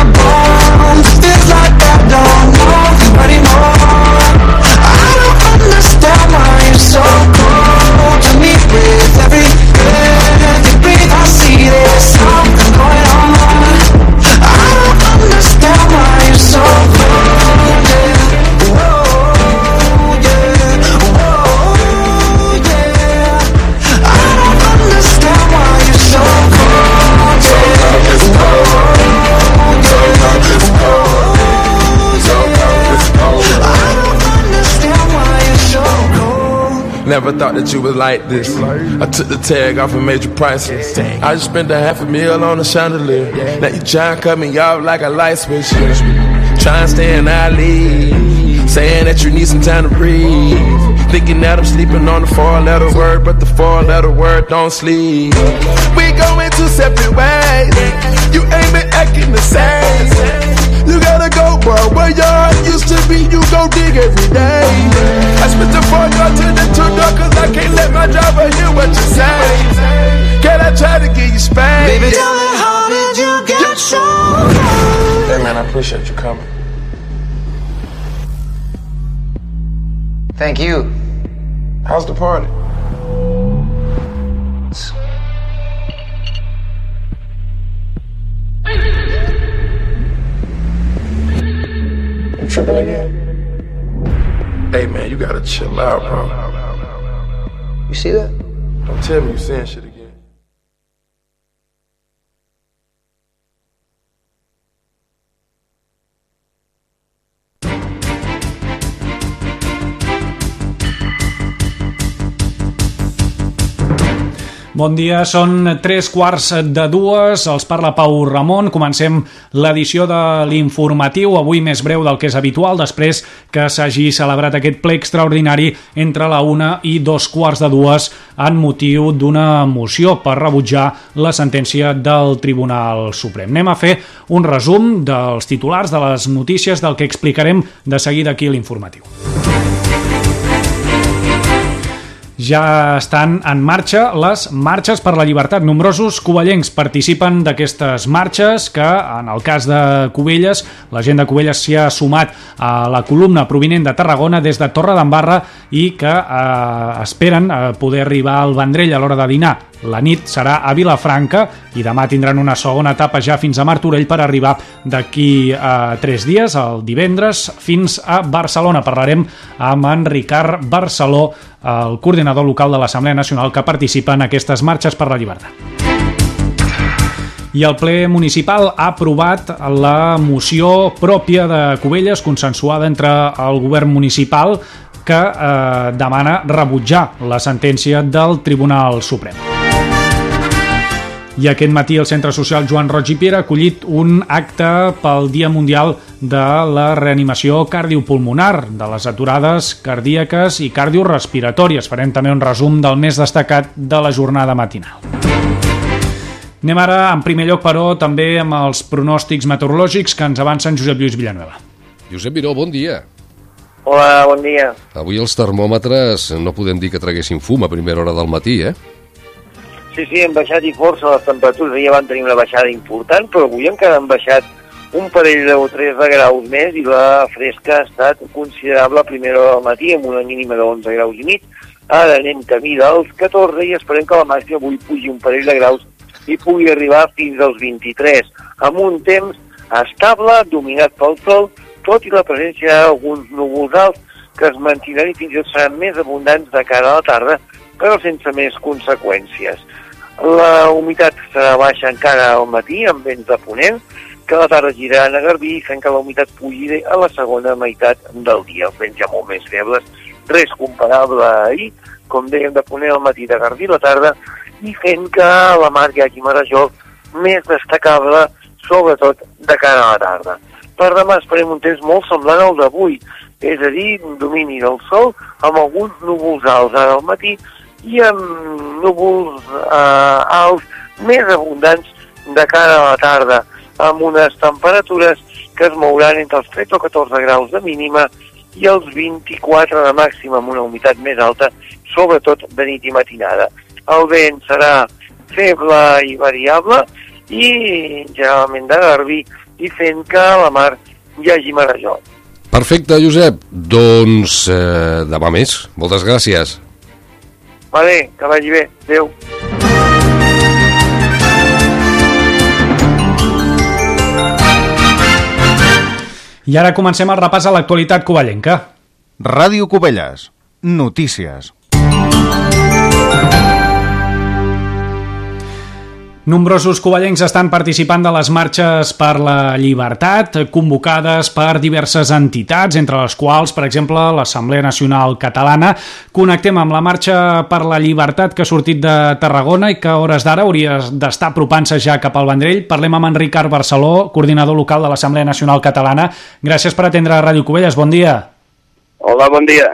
Never thought that you was like this. I took the tag off and made you priceless. I just spent a half a meal on a chandelier. Now you try and cut me off like a light switch. Try and stay in alley. Saying that you need some time to breathe. Thinking that I'm sleeping on the four letter word, but the four letter word don't sleep. We going two separate ways. You ain't been acting the same. You gotta go, bro. Where your heart used to be, you go dig every day. I spit the four door to the two door, cause I can't let my driver hear what you say. Can I try to get you spanked? Baby, tell me how did you get so Hey man, I appreciate you coming. Thank you. How's the party? Tripping again? Hey man, you gotta chill out, bro. You see that? Don't tell me you saying shit again. Bon dia, són tres quarts de dues, els parla Pau Ramon. Comencem l'edició de l'informatiu, avui més breu del que és habitual, després que s'hagi celebrat aquest ple extraordinari entre la una i dos quarts de dues en motiu d'una moció per rebutjar la sentència del Tribunal Suprem. Anem a fer un resum dels titulars, de les notícies, del que explicarem de seguida aquí l'informatiu. Ja estan en marxa les marxes per la llibertat. Nombrosos covellencs participen d'aquestes marxes que, en el cas de Cubelles, la gent de Cubelles s'hi ha sumat a la columna provinent de Tarragona des de Torre d'Embarra i que eh, esperen eh, poder arribar al Vendrell a l'hora de dinar. La nit serà a Vilafranca i demà tindran una segona etapa ja fins a Martorell per arribar d'aquí a tres dies, el divendres, fins a Barcelona. Parlarem amb en Ricard Barceló, el coordinador local de l'Assemblea Nacional que participa en aquestes marxes per la llibertat. I el ple municipal ha aprovat la moció pròpia de Cubelles, consensuada entre el govern municipal, que eh, demana rebutjar la sentència del Tribunal Suprem. I aquest matí el Centre Social Joan Roig i Piera ha acollit un acte pel Dia Mundial de la Reanimació Cardiopulmonar, de les aturades cardíaques i cardiorespiratòries. Farem també un resum del més destacat de la jornada matinal. Anem ara, en primer lloc, però, també amb els pronòstics meteorològics que ens avancen Josep Lluís Villanueva. Josep Miró, bon dia. Hola, bon dia. Avui els termòmetres no podem dir que traguessin fum a primera hora del matí, eh? Sí, sí, hem baixat i força les temperatures, ja van tenir una baixada important, però avui encara han baixat un parell o tres de graus més i la fresca ha estat considerable a primera hora del matí amb una mínima de 11 graus i mig. Ara anem camí dels 14 i esperem que la màxima avui pugi un parell de graus i pugui arribar fins als 23, amb un temps estable, dominat pel sol, tot i la presència d'alguns núvols alts que es mantindran i fins i tot seran més abundants de cara a la tarda, però sense més conseqüències. La humitat serà baixa encara al matí, amb vents de ponent, que la tarda giraran a Garbí, fent que la humitat pugi a la segona meitat del dia. Els vents ja molt més febles, res comparable a ahir, com dèiem, de ponent al matí de Garbí a la tarda, i fent que la mar hi hagi marejol més destacable, sobretot de cara a la tarda. Per demà esperem un temps molt semblant al d'avui, és a dir, un domini del sol amb alguns núvols alts ara al matí i amb núvols eh, alts més abundants de cara a la tarda, amb unes temperatures que es mouran entre els 13 o 14 graus de mínima i els 24 de màxima, amb una humitat més alta, sobretot de nit i matinada. El vent serà feble i variable i generalment de garbí i fent que a la mar hi hagi marejol. Perfecte, Josep. Doncs eh, demà més. Moltes gràcies. Vale, que vagi bé. Adéu. I ara comencem el repàs a l'actualitat covellenca. Ràdio Cubelles. Notícies. Nombrosos covellencs estan participant de les marxes per la llibertat, convocades per diverses entitats, entre les quals, per exemple, l'Assemblea Nacional Catalana. Connectem amb la marxa per la llibertat que ha sortit de Tarragona i que a hores d'ara hauria d'estar apropant-se ja cap al Vendrell. Parlem amb en Ricard Barceló, coordinador local de l'Assemblea Nacional Catalana. Gràcies per atendre Ràdio Cubelles. Bon dia. Hola, bon dia.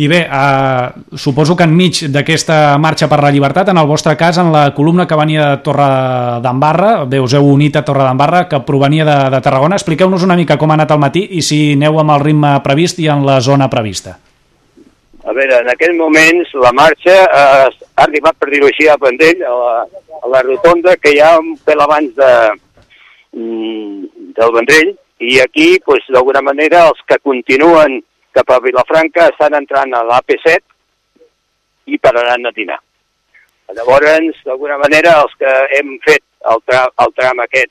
I bé, eh, suposo que enmig d'aquesta marxa per la llibertat, en el vostre cas, en la columna que venia de Torre d'Embarra, bé, us heu unit a Torre d'Embarra, que provenia de, de Tarragona. Expliqueu-nos una mica com ha anat el matí i si aneu amb el ritme previst i en la zona prevista. A veure, en aquells moments la marxa eh, ha arribat, per dir-ho així, a Vendell, a la, a la rotonda que hi ha un pel abans de, mm, del Vendrell, i aquí, doncs, d'alguna manera, els que continuen cap a Vilafranca estan entrant a l'AP7 i pararan a dinar. Llavors, d'alguna manera, els que hem fet el, tra el tram aquest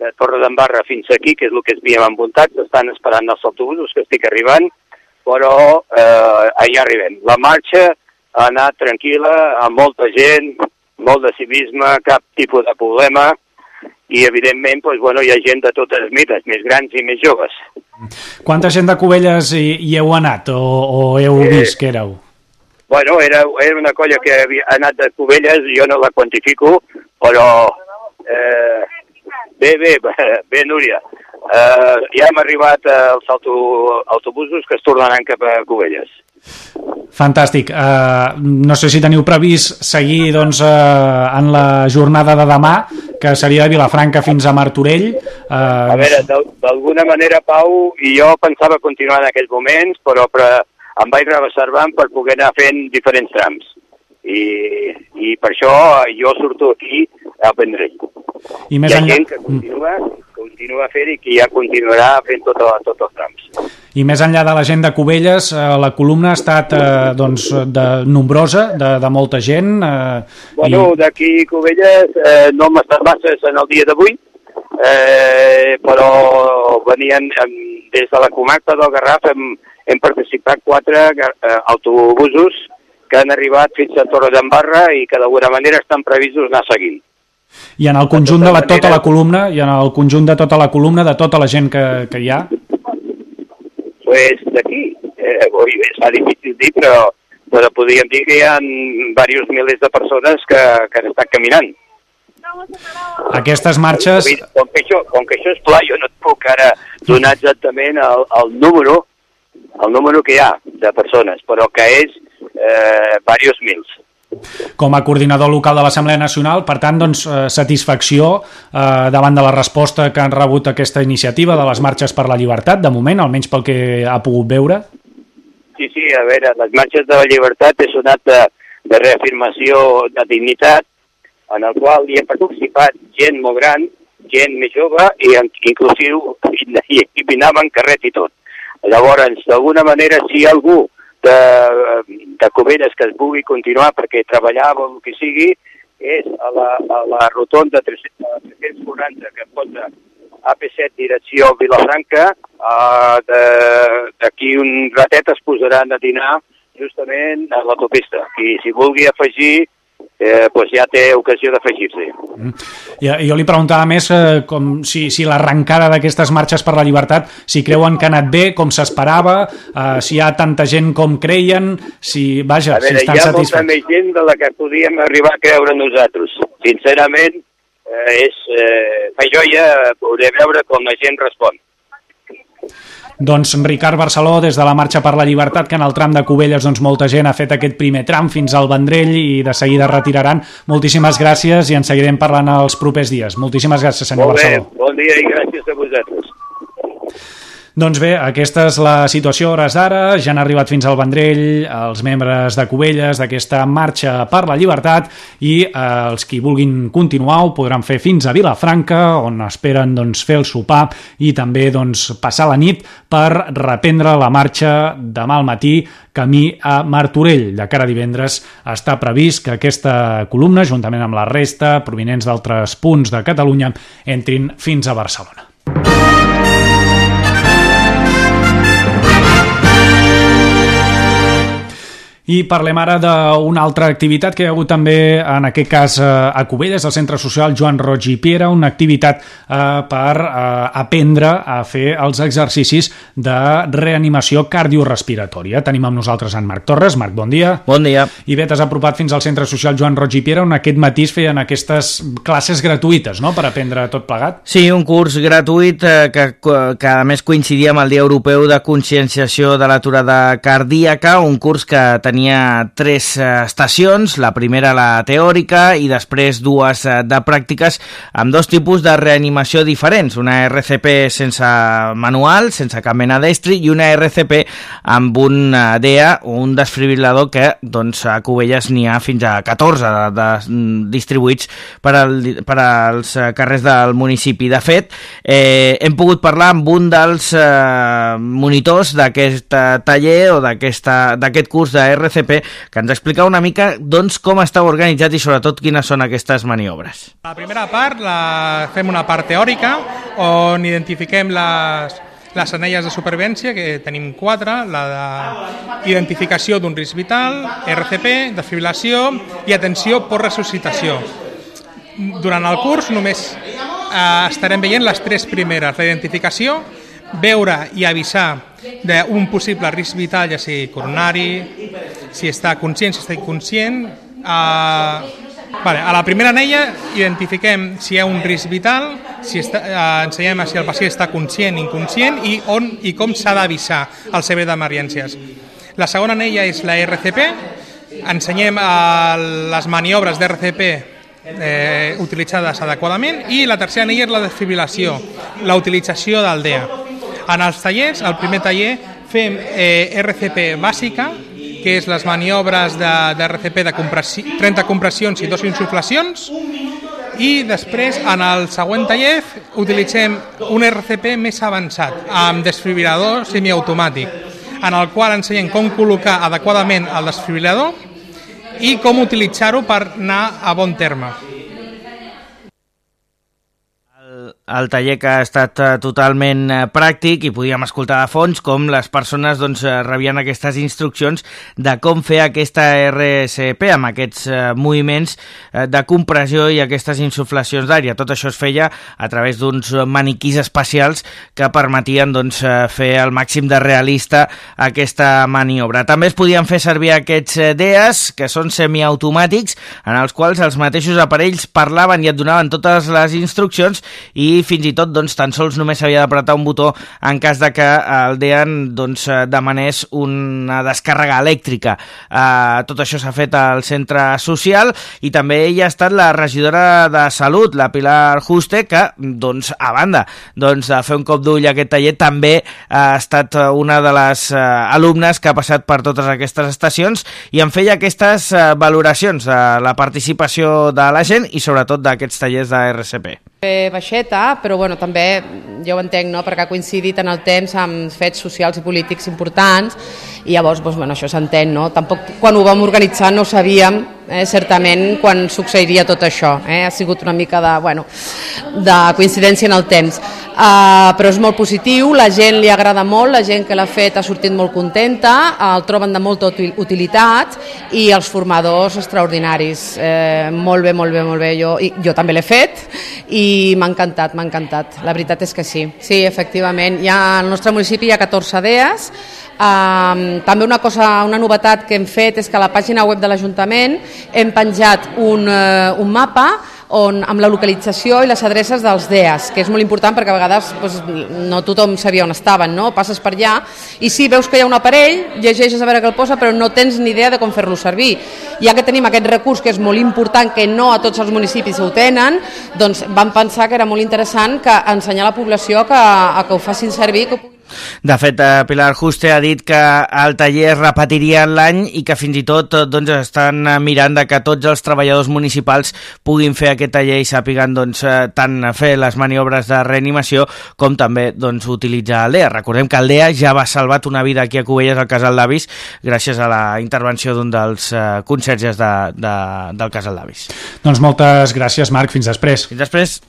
de Torre d'Embarra fins aquí, que és el que havíem envoltat, estan esperant els autobusos que estic arribant, però eh, allà arribem. La marxa ha anat tranquil·la, amb molta gent, molt de civisme, cap tipus de problema, i evidentment doncs, bueno, hi ha gent de totes mides, més grans i més joves. Quanta gent de Cubelles hi, hi heu anat o, o heu eh, vist que éreu? Bueno, era, era una colla que havia anat de Cubelles, jo no la quantifico, però eh, bé, bé, bé, Núria. Eh, ja hem arribat als auto, autobusos que es tornaran cap a Cubelles. Fantàstic. Uh, no sé si teniu previst seguir doncs, uh, en la jornada de demà, que seria de Vilafranca fins a Martorell. Uh... A veure, d'alguna manera, Pau, i jo pensava continuar en aquells moments, però, però em vaig reservant per poder anar fent diferents trams. I, i per això jo surto aquí a Vendrell. I més Hi ha enllà... gent que continua, continua fent i que ja continuarà fent tot, tots els trams. I més enllà de la gent de Cubelles, eh, la columna ha estat eh, doncs, de nombrosa, de, de molta gent. Eh, Bueno, i... d'aquí Cubelles eh, no hem estat massa en el dia d'avui, eh, però venien des de la comarca del Garraf hem, hem participat quatre eh, autobusos que han arribat fins a Torre d'Embarra i que d'alguna manera estan previstos anar seguint. I en el conjunt de la, tota la columna, i en el conjunt de tota la columna, de tota la gent que, que hi ha? Pues d'aquí, eh, es fa difícil dir, però, però podríem dir que hi ha diversos milers de persones que, que han estat caminant. Aquestes marxes... Com que, això, com que això és pla, jo no et puc ara donar exactament el, el número el número que hi ha de persones, però que és eh, diversos mils. Com a coordinador local de l'Assemblea Nacional, per tant, doncs, eh, satisfacció eh, davant de la resposta que han rebut aquesta iniciativa de les marxes per la llibertat, de moment, almenys pel que ha pogut veure? Sí, sí, a veure, les marxes de la llibertat és un acte de reafirmació de dignitat en el qual hi ha participat gent molt gran, gent més jove i inclusiu i, i, i anaven carrets i tot. Llavors, d'alguna manera, si algú de, de Covelles que es pugui continuar perquè treballava o el que sigui, és a la, a la rotonda 340 que posa AP7 direcció Vilafranca, uh, d'aquí un ratet es posaran a dinar justament a l'autopista. I si vulgui afegir eh, pues ja té ocasió d'afegir-s'hi. Jo, jo li preguntava més eh, com si, si l'arrencada d'aquestes marxes per la llibertat, si creuen que ha anat bé, com s'esperava, eh, si hi ha tanta gent com creien, si, vaja, a veure, si estan hi ha satisfets. molta més gent de la que podíem arribar a creure nosaltres. Sincerament, eh, és, eh, fa joia poder veure com la gent respon. Doncs Ricard Barceló, des de la Marxa per la Llibertat, que en el tram de Cubelles doncs, molta gent ha fet aquest primer tram fins al Vendrell i de seguida retiraran. Moltíssimes gràcies i en seguirem parlant els propers dies. Moltíssimes gràcies, senyor Barceló. bon dia i gràcies. Doncs bé, aquesta és la situació a hores d'ara. Ja han arribat fins al Vendrell els membres de Cubelles d'aquesta marxa per la llibertat i eh, els qui vulguin continuar ho podran fer fins a Vilafranca, on esperen doncs, fer el sopar i també doncs, passar la nit per reprendre la marxa demà al matí camí a Martorell. De cara a divendres està previst que aquesta columna, juntament amb la resta, provinents d'altres punts de Catalunya, entrin fins a Barcelona. I parlem ara d'una altra activitat que hi ha hagut també, en aquest cas, eh, a Cubelles, al Centre Social Joan Roig i Piera, una activitat eh, per eh, aprendre a fer els exercicis de reanimació cardiorrespiratòria. Tenim amb nosaltres en Marc Torres. Marc, bon dia. Bon dia. I bé, t'has apropat fins al Centre Social Joan Roig i Piera, on aquest matí es feien aquestes classes gratuïtes, no?, per aprendre tot plegat. Sí, un curs gratuït eh, que, que a més coincidia amb el Dia Europeu de Conscienciació de l'Aturada Cardíaca, un curs que tenia tres eh, estacions, la primera la teòrica i després dues eh, de pràctiques amb dos tipus de reanimació diferents, una RCP sense manual, sense cap mena d'estri i una RCP amb un eh, DEA, un desfibrilador que doncs, a Cubelles n'hi ha fins a 14 de, de, distribuïts per, al, per als carrers del municipi. De fet, eh, hem pogut parlar amb un dels eh, monitors d'aquest taller o d'aquest curs de RCP que ens explica una mica doncs, com està organitzat i sobretot quines són aquestes maniobres. La primera part la fem una part teòrica on identifiquem les, les anelles de supervivència, que tenim quatre, la d'identificació d'un risc vital, RCP, desfibrilació i atenció per resuscitació. Durant el curs només eh, estarem veient les tres primeres, la identificació, veure i avisar d'un possible risc vital, ja sigui coronari, si està conscient, si està inconscient. Eh, vale, a la primera anella identifiquem si hi ha un risc vital, si està, eh, ensenyem si el pacient està conscient, inconscient i on i com s'ha d'avisar al servei d'emergències. La segona anella és la RCP, ensenyem eh, les maniobres d'RCP eh, utilitzades adequadament i la tercera anella és la desfibrilació, la utilització del DEA. En els tallers, el primer taller, fem eh, RCP bàsica, que és les maniobres de, de RCP de compressi 30 compressions i dos insuflacions, i després, en el següent taller, utilitzem un RCP més avançat, amb desfibrilador semiautomàtic, en el qual ensenyem com col·locar adequadament el desfibrilador i com utilitzar-ho per anar a bon terme. El taller que ha estat eh, totalment eh, pràctic i podíem escoltar de fons com les persones doncs, eh, rebien aquestes instruccions de com fer aquesta RSP amb aquests moviments de compressió i aquestes insuflacions d'aire. Tot això es feia a través d'uns maniquís especials que permetien doncs, fer el màxim de realista aquesta maniobra. També es podien fer servir aquests DEAs, que són semiautomàtics, en els quals els mateixos aparells parlaven i et donaven totes les instruccions i fins i tot doncs, tan sols només s'havia d'apretar un botó en cas de que el DEAN doncs, eh, demanés una descàrrega elèctrica. Uh, tot això s'ha fet al centre social i també hi ha estat la regidora de Salut, la Pilar Juste, que doncs, a banda doncs, de fer un cop d'ull a aquest taller també ha estat una de les uh, alumnes que ha passat per totes aquestes estacions i en feia aquestes valoracions de la participació de la gent i sobretot d'aquests tallers de RCP. Baixeta, però bueno, també jo ho entenc, no? perquè ha coincidit en el temps amb fets socials i polítics importants i llavors doncs, bueno, això s'entén. No? Tampoc quan ho vam organitzar no sabíem eh, certament quan succeiria tot això. Eh? Ha sigut una mica de, bueno, de coincidència en el temps. Uh, però és molt positiu, la gent li agrada molt, la gent que l'ha fet ha sortit molt contenta, el troben de molta utilitat i els formadors extraordinaris. Eh, molt bé, molt bé, molt bé. Jo, i, jo també l'he fet i m'ha encantat, m'ha encantat. La veritat és que sí. Sí, efectivament. Ja al nostre municipi hi ha 14 DEAs, Um, també una cosa, una novetat que hem fet és que a la pàgina web de l'Ajuntament hem penjat un, uh, un mapa on, amb la localització i les adreces dels DEAs, que és molt important perquè a vegades pues, no tothom sabia on estaven, no? passes per allà i sí, veus que hi ha un aparell, llegeixes a veure què el posa, però no tens ni idea de com fer-lo servir. Ja que tenim aquest recurs que és molt important, que no a tots els municipis ho tenen, doncs vam pensar que era molt interessant que ensenyar a la població que, a que ho facin servir, que de fet, eh, Pilar Juste ha dit que el taller es repetiria l'any i que fins i tot eh, doncs, estan eh, mirant de que tots els treballadors municipals puguin fer aquest taller i sàpiguen doncs, tant fer les maniobres de reanimació com també doncs, utilitzar el DEA. Recordem que el DEA ja va salvat una vida aquí a Cubelles, al Casal d'Avis, gràcies a la intervenció d'un dels conserges de, de, del Casal d'Avis. Doncs moltes gràcies, Marc. Fins després. Fins després.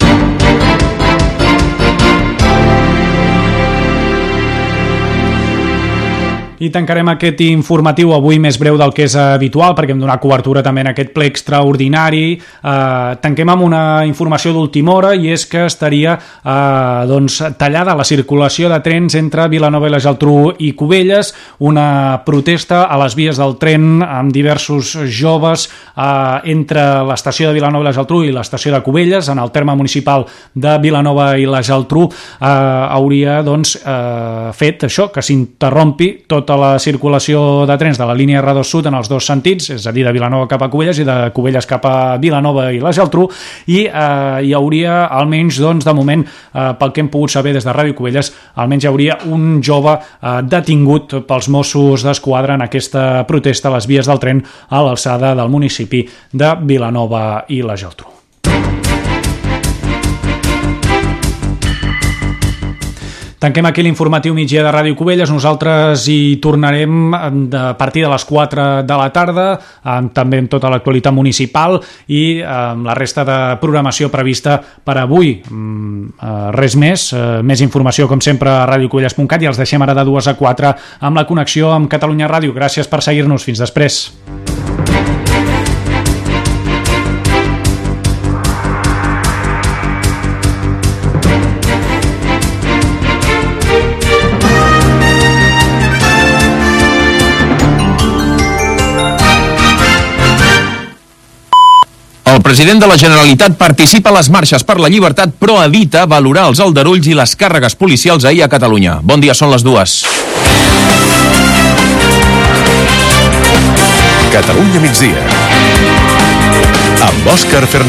I tancarem aquest informatiu avui més breu del que és habitual, perquè hem donat cobertura també en aquest ple extraordinari. Eh, tanquem amb una informació d'última hora i és que estaria eh, doncs, tallada la circulació de trens entre Vilanova i la Geltrú i Cubelles, una protesta a les vies del tren amb diversos joves eh, entre l'estació de Vilanova i la Geltrú i l'estació de Cubelles, en el terme municipal de Vilanova i la Geltrú, eh, hauria doncs, eh, fet això, que s'interrompi tot tota la circulació de trens de la línia R2 Sud en els dos sentits, és a dir, de Vilanova cap a Cubelles i de Cubelles cap a Vilanova i la Geltrú, i eh, hi hauria almenys, doncs, de moment, eh, pel que hem pogut saber des de Ràdio Cubelles, almenys hi hauria un jove eh, detingut pels Mossos d'Esquadra en aquesta protesta a les vies del tren a l'alçada del municipi de Vilanova i la Geltrú. Tanquem aquí l'informatiu migdia de Ràdio Cubelles. Nosaltres hi tornarem a partir de les 4 de la tarda, amb, també amb tota l'actualitat municipal i amb la resta de programació prevista per avui. Mm, eh, res més, eh, més informació com sempre a radiocubelles.cat i els deixem ara de 2 a 4 amb la connexió amb Catalunya Ràdio. Gràcies per seguir-nos. Fins després. President de la Generalitat participa a les marxes per la llibertat però evita valorar els aldarulls i les càrregues policials ahir a Catalunya. Bon dia, són les dues. Catalunya migdia amb Òscar Fernández.